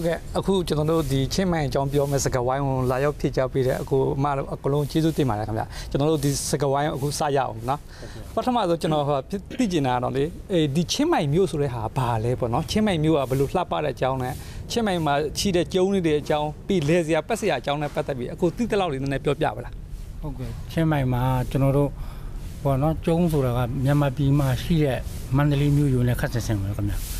ဟုတ်ကဲ့အခုကျွန်တော်တို့ဒီချင်းမိုင်အကြောင်းပြောမယ့်စကားဝိုင်းကိုလာရောက်ဖြည့်ချပေးတဲ့အခုအမတို့အကလုံးကျေးဇူးတင်ပါတယ်ခင်ဗျကျွန်တော်တို့ဒီစကားဝိုင်းကိုအခုစရအောင်နော်ပထမဆုံးကျွန်တော်ဟိုသိကျင်တာတော့လေအဲဒီချင်းမိုင်မျိုးဆိုတဲ့ဟာဘာလဲပေါ့နော်ချင်းမိုင်မျိုးကဘယ်လိုလှပတဲ့အကြောင်းနဲ့ချင်းမိုင်မှာရှိတဲ့ကျုံးနေတဲ့အကြောင်းပြီးလဲစရာပက်စရာအကြောင်းနဲ့ပတ်သက်ပြီးအခုသိတဲ့လောက်လေးနည်းနည်းပြောပြပါလားဟုတ်ကဲ့ချင်းမိုင်မှာကျွန်တော်တို့ဘောနော်ကျုံးဆိုတာကမြန်မာပြည်မှာရှိတဲ့မန္တလေးမြို့ယူနဲ့ခတ်ဆက်ဆင်ပါခင်ဗျာတ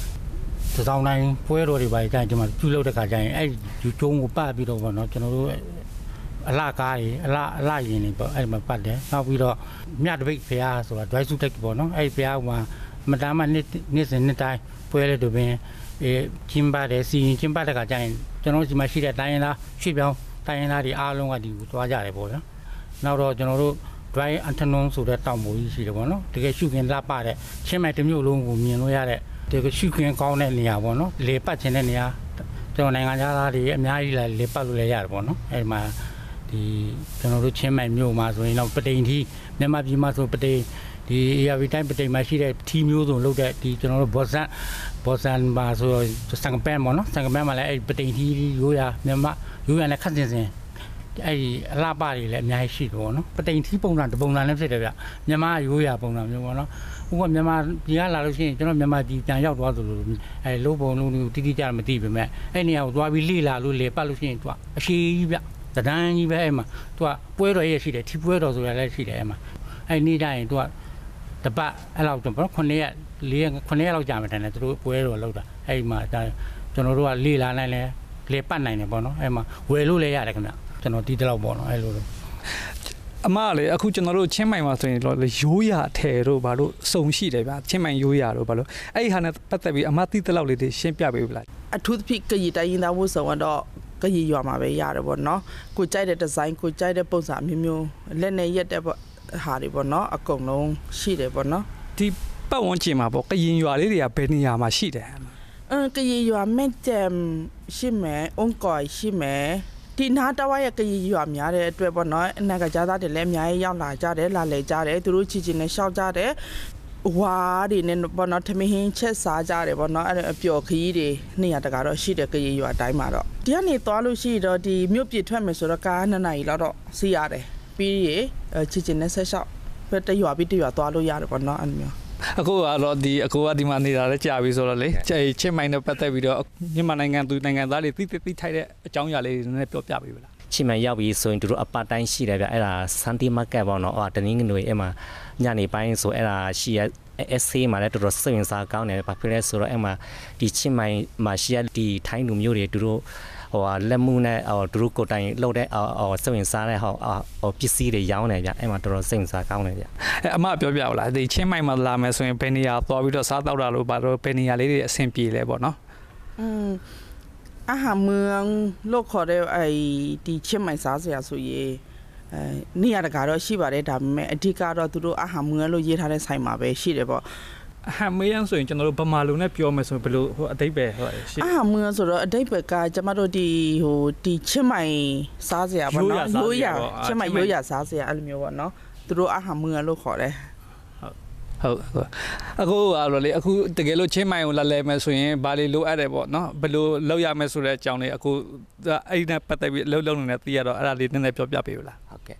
စောင်းတိုင်းပွဲတော်တွေပါကြရင်ဒီမှာပြုလုပ်တဲ့ခါကျရင်အဲ့ဒီကျုံးကိုပတ်ပြီးတော့ဘောနော်ကျွန်တော်တို့အလားကားတွေအလားအလားရင်တွေပေါ့အဲ့ဒီမှာပတ်တယ်နောက်ပြီးတော့မြတ်တပိတ်ဖရားဆိုတာ dry suit တက်ပေါ့နော်အဲ့ဒီဖရားကမတမ်းမနှစ်နှစ်စဉ်နှစ်တိုင်းပွဲလေတို့ပင်အဲကျင်းပါတယ်စီရင်ကျင်းပတဲ့ခါကျရင်ကျွန်တော်တို့ဒီမှာရှိတဲ့တိုင်းရင်းသားရွှေ့ပြောင်းတိုင်းရင်းသားတွေအားလုံးကဒီကိုသွားကြတယ်ပေါ့ဗျာနောက်တော့ကျွန်တော်တို့ dry antenon ဆိုတဲ့တောင်ပေါ်ကြီးရှိတယ်ပေါ့နော်တကယ်ရှုခင်လှပတဲ့ချင်းမိုင်တစ်မျိုးလုံးကိုမြင်လို့ရတဲ့ တကယ်ရှုခင်ကောင်းတဲ့နေရာပေါ့နော်လေပတ်ခြင်းတဲ့နေရာကျွန်တော်နိုင်ငံသားတွေအများကြီးလာလေပတ်လို့လည်းရတယ်ပေါ့နော်အဲဒီမှာဒီကျွန်တော်တို့ချင်းမိုင်မြို့မှာဆိုရင်တော့ပတိန်ထီမြန်မာပြည်မှာဆိုပတိန်ဒီ ARV တိုင်းပတိန်မှာရှိတဲ့ထီမျိုးစုံလုပ်တဲ့ဒီကျွန်တော်တို့ဘောဆန်ဘောဆန်မှာဆိုစံကပန်ပေါ့နော်စံကပန်မှာလည်းအဲဒီပတိန်ထီရိုးရမြန်မာရိုးရနဲ့ခတ်စင်စင်အဲ့ဒီအလှပတွေလည်းအများကြီးရှိတယ်ပေါ့နော်ပတိန်ထီးပုံစံတပုံစံလည်းဖြစ်တယ်ဗျမြန်မာရိုးရာပုံစံမျိုးပေါ့နော် ဥပမာမြန်မာပြည်ကလာလို့ရှိရင်ကျွန်တော်မြန်မာပြည်ပြန်ရောက်သွားသလိုအဲလို့ပုံလုံးတီးတီးကြမသိပေမဲ့အဲ့နေရာကိုသွားပြီးလေ့လာလို့လေပတ်လို့ရှိရင်သူကအရှိကြီးဗျတဒန်းကြီးပဲအဲ့မှာသူကပွဲတော်ရဲ့ရှိတယ်ထီပွဲတော်ဆိုတာလည်းရှိတယ်အဲ့မှာအဲ့နေ့တိုင်းသူကတပတ်အဲ့လောက်တော့ပေါ့9ရက်4ရက်9ရက်လောက်ကြာမှတန်းတယ်သူတို့ပွဲတော်လောက်တာအဲ့မှာဒါကျွန်တော်တို့ကလေ့လာနိုင်လဲလေပတ်နိုင်တယ်ပေါ့နော်အဲ့မှာဝယ်လို့လည်းရတယ်ခင်ဗျကျွန်တော်ဒီတလောက်ပေါ့နော်အဲ့လိုလို အမကလေအခုကျွန်တော်တို့ချင်းမိုင်မှာဆိုရင်တော့လေရိုးရာထဲတို့ဘာလို့စုံရှိတယ်ဗျချင်းမိုင်ရိုးရာတို့ဘာလို့အဲ့ဒီဟာနဲ့ပတ်သက်ပြီးအမသိတဲ့လောက်လေးတွေရှင်းပြပေးပြီလားအထူးသဖြင့်ကရီတိုင်းရင်းသားဝတ်ဆောင်ကတော့ကရီရွာမှာပဲရတယ်ပေါ့နော်ကိုကြိုက်တဲ့ဒီဇိုင်းကိုကြိုက်တဲ့ပုံစံအမျိုးမျိုးလက်နဲ့ရက်တဲ့ပေါ့ဟာတွေပေါ့နော်အကုန်လုံးရှိတယ်ပေါ့နော်ဒီပတ်ဝန်းကျင်မှာပေါ့ကရင်ရွာလေးတွေကဘယ်နေရာမှာရှိတယ်အင်းကရီရွာမဲ့တမ်ရှိမယ်အုံးကော်ရှိမယ် ဒီနားတဝါရဲ့ကရီရွာများတဲ့အတွက်ပေါ့နော်အနာကကြားသားတွေလည်းအများကြီးရောက်လာကြတယ်လာလေကြတယ်သူတို့ချီချီနဲ့ရှောက်ကြတယ်ဝါဒီနဲ့ပေါ့နော်ထမင်းဟင်းချက်စားကြတယ်ပေါ့နော်အဲ့ဒါအပျော်ခရီးတွေနေရာတကာတော့ရှိတယ်ကရီရွာအတိုင်းမှာတော့ဒီကနေသွားလို့ရှိတော့ဒီမြို့ပြထွက်မယ်ဆိုတော့ကားနှစ်နာရီလောက်တော့စီးရတယ်ပြီးရေချီချီနဲ့ဆက်လျှောက်ပဲတရွာပြီးတရွာသွားလို့ရတယ်ပေါ့နော်အဲ့လိုမျိုး အခုကတော့ဒီအကိုကဒီမှာနေတာလည်းကြာပြီဆိုတော့လေချင်းမိုင်နဲ့ပတ်သက်ပြီးတော့မြန်မာနိုင်ငံသူနိုင်ငံသားတွေသိသိသိထိုက်တဲ့အကြောင်းအရာလေးတွေနည်းနည်းပြောပြပေးပါလားချီမန်ရောက်ပြီးဆိုရင်တို့အပတ်တိုင်းရှိတယ်ဗျအဲ့ဒါစန်တီမာကတ်ပေါ့နော်ဟိုတနင်္ဂနွေအဲ့မှာညနေပိုင်းဆိုအဲ့ဒါရှိရ essay မှာလည်းတော်တော်စိတ်ဝင်စားကောင်းတယ်ဘာဖြစ်လဲဆိုတော့အဲ့မှာဒီချီမိုင်မှာရှိရဒီထိုင်းလူမျိုးတွေတို့ ဟိုလက်မှုနဲ့ဟိုသူတို့ကိုတိုင်လှုပ်တဲ့ဟိုစိတ်ဝင်စားတဲ့ဟိုဟိုပစ္စည်းတွေရောင်းတယ်ဗျအဲ့မှာတော်တော်စိတ်ဝင်စားကောင်းတယ်ဗျ အဲအမပြောပြပါလားဒီချင်းမိုင်မှာလာမယ်ဆိုရင်ဘယ်နေရာသွားပြီးတော့စားတော့တာလို့ဘာလို့ဘယ်နေရာလေးတွေအဆင်ပြေလဲပေါ့နော် อืมอาหารเมืองโลกခေါ်တဲ့ไอ้ဒီချင်းမိုင်စားစရာဆိုရေအဲနေရာတကာတော့ရှိပါတယ်ဒါပေမဲ့အဓိကတော့သူတို့အာဟာမွေလို့ရေးထားတဲ့ဆိုင်မှာပဲရှိတယ်ပေါ့ အဟမ်မေးရန်ဆိုရင်ကျွန်တော်တို့ဗမာလူနဲ့ပြောမယ်ဆိုရင်ဘယ်လိုဟိုအတိတ်ပဲဟိုရှိအာဟာမွေဆိုတော့အတိတ်ဘက်ကကျမတို့ဒီဟိုဒီချင်းမိုင်စားစရာပေါ့နော်ရိုးရာချင်းမိုင်ရိုးရာစားစရာအဲ့လိုမျိုးပေါ့နော်သူတို့အာဟာမွေလို့ခေါ်တယ်ဟုတ်ဟုတ်အခုကတော့လေအခုတကယ်လို့ချင်းမိုင်ကိုလာလဲမယ်ဆိုရင်ဘာလေးလိုအပ်တယ်ပေါ့နော်ဘယ်လိုလောက်ရမယ်ဆိုတဲ့အကြောင်းလေးအခုအဲ့ဒီနဲ့ပတ်သက်ပြီးလှုပ်လှုပ်နေတယ်သိရတော့အဲ့ဒါလေးနည်းနည်းပြောပြပေးပါလားဟုတ်ကဲ့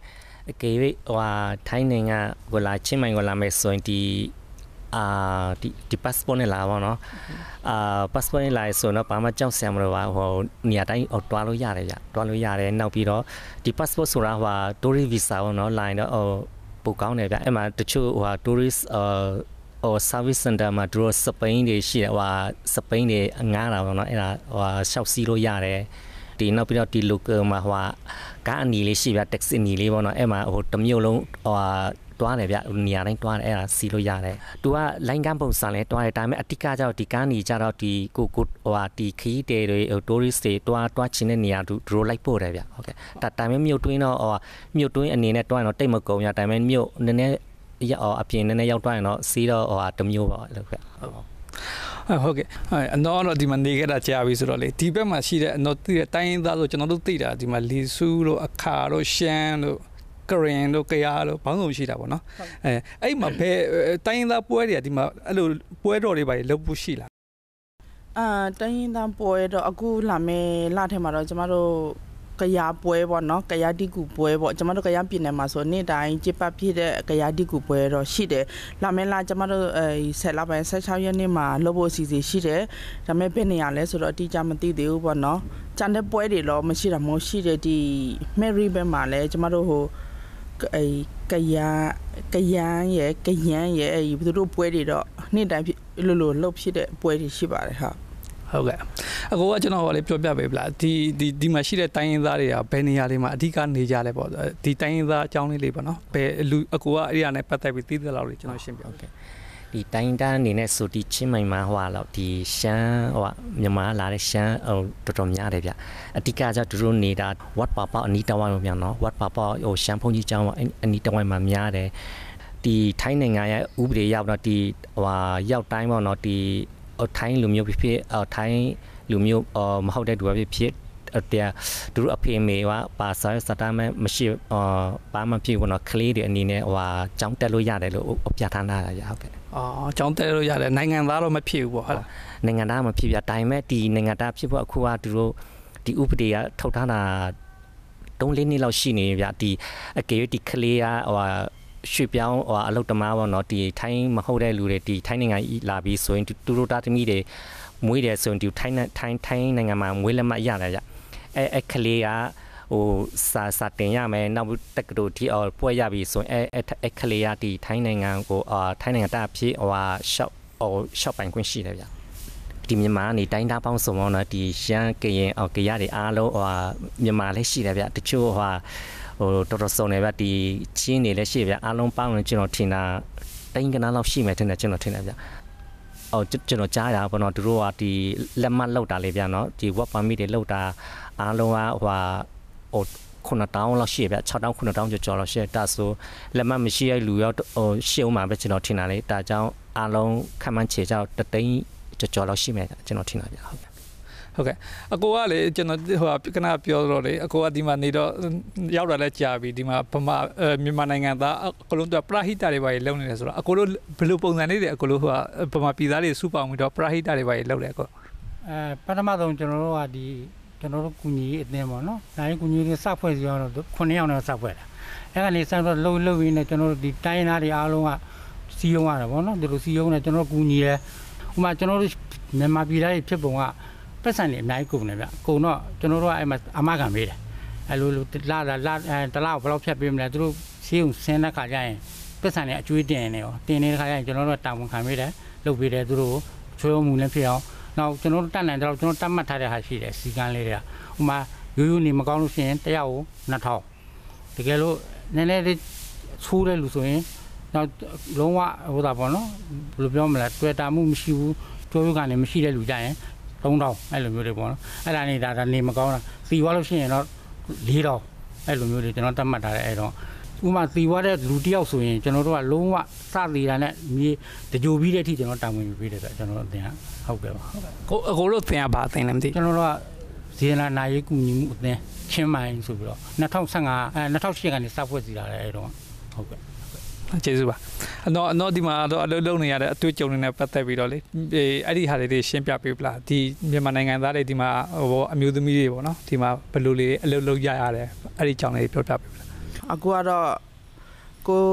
အကေဝိဟိုဟာထိုင်းနိုင်ငံကိုလာချင်းမိုင်ကိုလာမယ်ဆိုရင်ဒီ အာဒီဒီ passport နဲ့လာပါတော့အာ passport နဲ့လာရဆိုတော့ဘာမှကြောက်စရာမလိုပါဟိုနေရာတိုင်းဟိုတွားလို့ရတယ်ဗျတွားလို့ရတယ်နောက်ပြီးတော့ဒီ passport ဆိုတာဟို tourist visa ပေါ့နော်လာရင်တော့ဟိုပိုကောင်းတယ်ဗျအဲ့မှာတချို့ဟို tourist အာဟို service center မှာသူတို့စပိန်တွေရှိတယ်ဟိုစပိန်တွေငားတာပေါ့နော်အဲ့ဒါဟိုရှောက်စီးလို့ရတယ်ဒီနောက်ပြီးတော့ဒီ local မှာဟိုကားအနီလေးရှိဗျ taxi အနီလေးပေါ့နော်အဲ့မှာဟိုတစ်မျိုးလုံးဟို တွားတယ်ဗျနေရာတိုင်းတွားတယ်အဲ့ဒါစီးလို့ရတယ်။ तू ကလိုင်းကန်းပုံစံလဲတွားတယ်ဒါပေမဲ့အတိကကျတော့ဒီကန်းနီကျတော့ဒီကိုကိုဟိုဟာဒီခီးတဲတွေဟို tourist တွေတွားတွားချင်တဲ့နေရာသူတို့လိုက်ပို့တယ်ဗျဟုတ်ကဲ့ဒါဒါပေမဲ့မြို့တွင်းတော့ဟိုမြို့တွင်းအနေနဲ့တွားရင်တော့တိတ်မကုန်ရဒါပေမဲ့မြို့နည်းနည်းရအောင်အပြင်နည်းနည်းရောက်တွားရင်တော့စီးတော့ဟိုဟာတစ်မျိုးပါလို့ဗျဟုတ်ဟုတ်ကဲ့အနော်တော့ဒီမှာနေခဲ့တာကြာပြီဆိုတော့လေဒီဘက်မှာရှိတဲ့အနော်သိတဲ့တိုင်းရင်းသားဆိုကျွန်တော်တို့သိတာဒီမှာလီဆူးတို့အခါတို့ရှမ်းတို့ ကရင်တို့ကရားတို့ဘောင်းစုံရှိတာပေါ့နော်အဲအဲ့မှာဘယ်တိုင်းရင်းသားပွဲတွေကဒီမှာအဲ့လိုပွဲတော်တွေပါလေလုပ်ဖို့ရှိလားအာတိုင်းရင်းသားပွဲတော့အခုလာမယ်လာထဲမှာတော့ကျမတို့ကရာပွဲပေါ့နော်ကရာတိကူပွဲပေါ့ကျမတို့ကရာပြည်နယ်မှာဆိုနေ့တိုင်းကျပဖြစ်တဲ့ကရာတိကူပွဲတော့ရှိတယ်လာမယ်လာကျမတို့အဲဆက်လာပိုင်း16ရက်နေ့မှာလုပ်ဖို့အစီအစဉ်ရှိတယ်ဒါပေမဲ့ဘယ်နေရာလဲဆိုတော့အတိအကျမသိသေးဘူးပေါ့နော်ကျန်တဲ့ပွဲတွေတော့မရှိတာမျိုးရှိတယ်ဒီ Mary ဘက်မှာလဲကျမတို့ဟို အဲကရကရန်ရယ်ကရန်ရယ်အဲသူတို့ပွဲတွေတော့နေ့တိုင်းလို့လို့လှုပ်ဖြစ်တဲ့ပွဲတွေရှိပါတယ်ဟာဟုတ်ကဲ့အကိုကကျွန်တော်ကလည်းပြောပြပေးပလားဒီဒီဒီမှာရှိတဲ့တိုင်းရင်းသားတွေကဘယ်နေရာတွေမှာအဓိကနေကြလဲပေါ့ဒီတိုင်းရင်းသားအကြောင်းလေးလေးပေါ့နော်ဘယ်လူအကိုကအဲ့ဒီကနေပတ်သက်ပြီးသိသလောက်လေးကျွန်တော်ရှင်းပြဟုတ်ကဲ့ ဒီတိုင်းတန်းအနေနဲ့ဆိုဒီချင်းမိုင်မှာဟိုဟာတော့ဒီရှမ်းဟိုဟာမြန်မာလာတဲ့ရှမ်းဟိုတော်တော်များတယ်ဗျအတိကကျသူတို့နေတာ what papa အနီးတဝိုင်းမှာပြန်နော် what papa ဟိုရှမ်းဖုန်ကြီးကျောင်းအနီးတဝိုင်းမှာများတယ်ဒီထိုင်းနိုင်ငံရဲ့ဥပဒေရောက်တော့ဒီဟိုဟာရောက်တိုင်းပေါ့နော်ဒီထိုင်းလူမျိုးဖြစ်ဖြစ်ထိုင်းလူမျိုးမဟုတ်တဲ့သူပဲဖြစ်ဖြစ် တဲ့သူတို့အဖေမေကပါစာစတာမဲမရှိအာဘာမှဖြစ်ဘူးနော်ကလေးတွေအနေနဲ့ဟိုဟာចောင်းတက်လို့ရတယ်လို့ပြထားတာရဟုတ်ကဲ့အော်အကြောင်းတဲလို့ရတယ်နိုင်ငံသားတော့မဖြစ်ဘူးပေါ့ဟုတ်လားနိုင်ငံသားမဖြစ်ပြဒါပေမဲ့ဒီနိုင်ငံသားဖြစ်ဖို့အခုကသူတို့ဒီဥပဒေကထုတ်ထားတာတုံးလေးနှစ်လောက်ရှိနေပြဒီအကေဒီကလေးကဟိုဟာရွှေပြောင်းဟိုအလုတ်တမားပေါ့နော်ဒီထိုင်းမဟုတ်တဲ့လူတွေဒီထိုင်းနိုင်ငံလာပြီးဆိုရင်သူတို့တာသမီတွေမွေးတယ်ဆိုရင်ဒီထိုင်းထိုင်းထိုင်းနိုင်ငံမှာမွေးလက်မှတ်ရတယ်ကြ အဲအဲကလေးကဟိုစာစာတင်ရမယ်နောက်တက္ကသိုလ်ဒီအော်ပွဲရပြီဆိုရင်အဲအဲကလေးကဒီထိုင်းနိုင်ငံကိုအာထိုင်းနိုင်ငံတာဖြစ်ဟိုဟာရှော့ဟိုရှော့ပိုင်ခွင့်ရှိတယ်ဗျဒီမြန်မာနေတိုင်းသားပေါင်းစုံတော့ဒီရှမ်းကရင်အော်ကရတွေအားလုံးဟိုမြန်မာလည်းရှိတယ်ဗျတချို့ဟိုဟိုတော်တော်စုံနေဗျဒီချင်းနေလည်းရှိဗျအားလုံးပေါင်းရင်ကျွန်တော်ထင်တာတိုင်းကနားလောက်ရှိမယ်ထင်တယ်ကျွန်တော်ထင်တယ်ဗျ အော်ကျွန်တော်ကြားရပါတော့သူတို့ကဒီလက်မှတ်လောက်တာလေဗျနော်ဒီ work permit တွေလောက်တာအားလုံးကဟိုဟိုခုနတောင်းလောက်ရှိဗျ6တောင်းခုနတောင်းကျော်ကျော်လောက်ရှိတာဆိုလက်မမရှိရလူရောဟိုရှေ့ဦးမှာပဲကျွန်တော်ထင်တာလေဒါကြောင့်အားလုံးခံမှန်းချေကြောက်တသိန်းကျော်ကျော်လောက်ရှိမယ်ကျွန်တော်ထင်တာဗျဟုတ်ကဲ့ ဟုတ်ကဲ့အကိုကလေကျွန်တော်ဟိုကခဏပြောတော့လေအကိုကဒီမှာနေတော့ရောက်လာလဲကြာပြီဒီမှာဗမာမြန်မာနိုင်ငံသားအကလုံးတော့ပရာဟိတတွေပါလုံနေတယ်ဆိုတော့အကိုတို့ဘယ်လိုပုံစံလေးတွေအကိုတို့ဟိုကဗမာပြည်သားတွေစုပေါင်းပြီးတော့ပရာဟိတတွေပါလုံတယ်အကိုအဲပထမဆုံးကျွန်တော်တို့ကဒီကျွန်တော်တို့ကုညီအတင်းပေါ့နော်။ဒါရင်ကုညီတွေစဖွဲ့စီအောင်တော့9ယောက်နဲ့စဖွဲ့တာ။အဲ့ကနေစတော့လှုပ်လှုပ်ရင်းနဲ့ကျွန်တော်တို့ဒီတိုင်းသားတွေအားလုံးကစီယုံရတယ်ပေါ့နော်။ဒီလိုစီယုံနဲ့ကျွန်တော်ကုညီရဲဥမာကျွန်တော်တို့မြန်မာပြည်သားတွေဖြစ်ပုံက ပတ်စံနေအများကြီးကုန်တယ်ဗျ။ကုန်တော့ကျွန်တော်တို့ကအဲ့မှာအမခံပေးတယ်။အဲ့လိုလာလာလာတလားဘယ်လောက်ဖြတ်ပေးမလဲသူတို့စီယုံဆင်းတဲ့ခါကျရင်ပတ်စံနေအကျွေးတင်နေရောတင်နေတဲ့ခါကျရင်ကျွန်တော်တို့တာဝန်ခံပေးတယ်လုပ်ပေးတယ်သူတို့ချွေးမှုလည်းဖြစ်အောင်နောက်ကျွန်တော်တို့တက်နိုင်တော့ကျွန်တော်တတ်မှတ်ထားတဲ့ဟာရှိတယ်စီကန်းလေးတွေကဥမာရိုးရိုးနေမကောင်းလို့ရှိရင်တယောက်ကို2000တကယ်လို့နည်းနည်းလေးချိုးတဲ့လူဆိုရင်နောက်လုံးဝဟိုတာပေါ့နော်ဘယ်လိုပြောမလဲတွေ့တာမှုမရှိဘူးကျိုးရုပ်ကနေမရှိတဲ့လူကြရင် 3000အဲ့လိုမျိုးတွေပေါ့နော်အဲ့ဒါနေတာဒါနေမကောင်းတာစီွားလို့ရှိရင်တော့4000အဲ့လိုမျိုးတွေကျွန်တော်တတ်မှတ်ထားတဲ့အဲ့တော့ဥမာစီွားတဲ့လူတယောက်ဆိုရင်ကျွန်တော်တို့ကလုံးဝစသေးတာနဲ့မြေတကြိုပြီးတဲ့အထိကျွန်တော်တာဝန်ယူပေးတယ်ဆိုကျွန်တော်တို့အတင်ဟုတ်ကဲ့ပါကိုအကိုတို့သင်ရပါသင်လည်းမသိကျွန်တော်တို့ကဇေယနာနာရေးကူညီမှုအသင်းချင်းမိုင်ဆိုပြီးတော့2015အဲ2008ကနေစဖွဲ့စီလာတယ်အဲ့တော့ဟုတ်ကဲ့ ကျေးဇူးပါအတော့အတော့ဒီမှာတော့အလုပ်လုပ်နေရတဲ့အတွေ့အကြုံတွေနဲ့ပတ်သက်ပြီးတော့လေအဲ့ဒီဟာတွေရှင်းပြပေးပလားဒီမြန်မာနိုင်ငံသားတွေဒီမှာဟိုအမျိုးသမီးတွေပေါ့နော်ဒီမှာဘယ်လိုလေးအလုပ်လုပ်ရရတယ်အဲ့ဒီအကြောင်းလေးပြောပြပေးပလားအခုကတော့ကို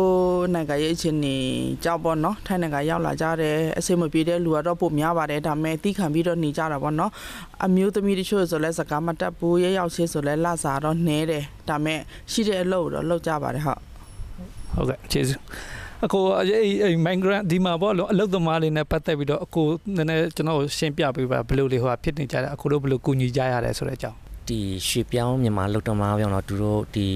နိုင်ငံရဲ့အချင်းနေကြောက်ပေါ့နော်ထိုင်းနိုင်ငံရောက်လာကြတယ်အစိမပြေတဲ့လူကတော့ပိုများပါတယ်ဒါပေမဲ့တီးခံပြီးတော့နေကြတာပေါ့နော်အမျိုးသမီးတချို့ဆိုလဲစကားမတတ်ဘူးရဲရောက်ချင်းဆိုလဲလစာတော့နှဲတယ်ဒါပေမဲ့ရှိတဲ့အလုပ်တော့လုပ်ကြပါတယ်ဟုတ် ဟုတ်ကဲ့ကျေးဇူးအကိုအဲ့ migrant ဒီမှာပေါ့လို့အလုပ်သမားတွေနဲ့ပတ်သက်ပြီးတော့အကိုနည်းနည်းကျွန်တော်ရှင်းပြပေးပါဘယ်လိုလေးဟိုဖြစ်နေကြတယ်အကိုတို့ဘယ်လိုကူညီကြရတယ်ဆိုတဲ့အကြောင်းဒီရွှေပြောင်းမြန်မာလုတ်တော်မှာပြောင်းတော့သူတို့ဒီ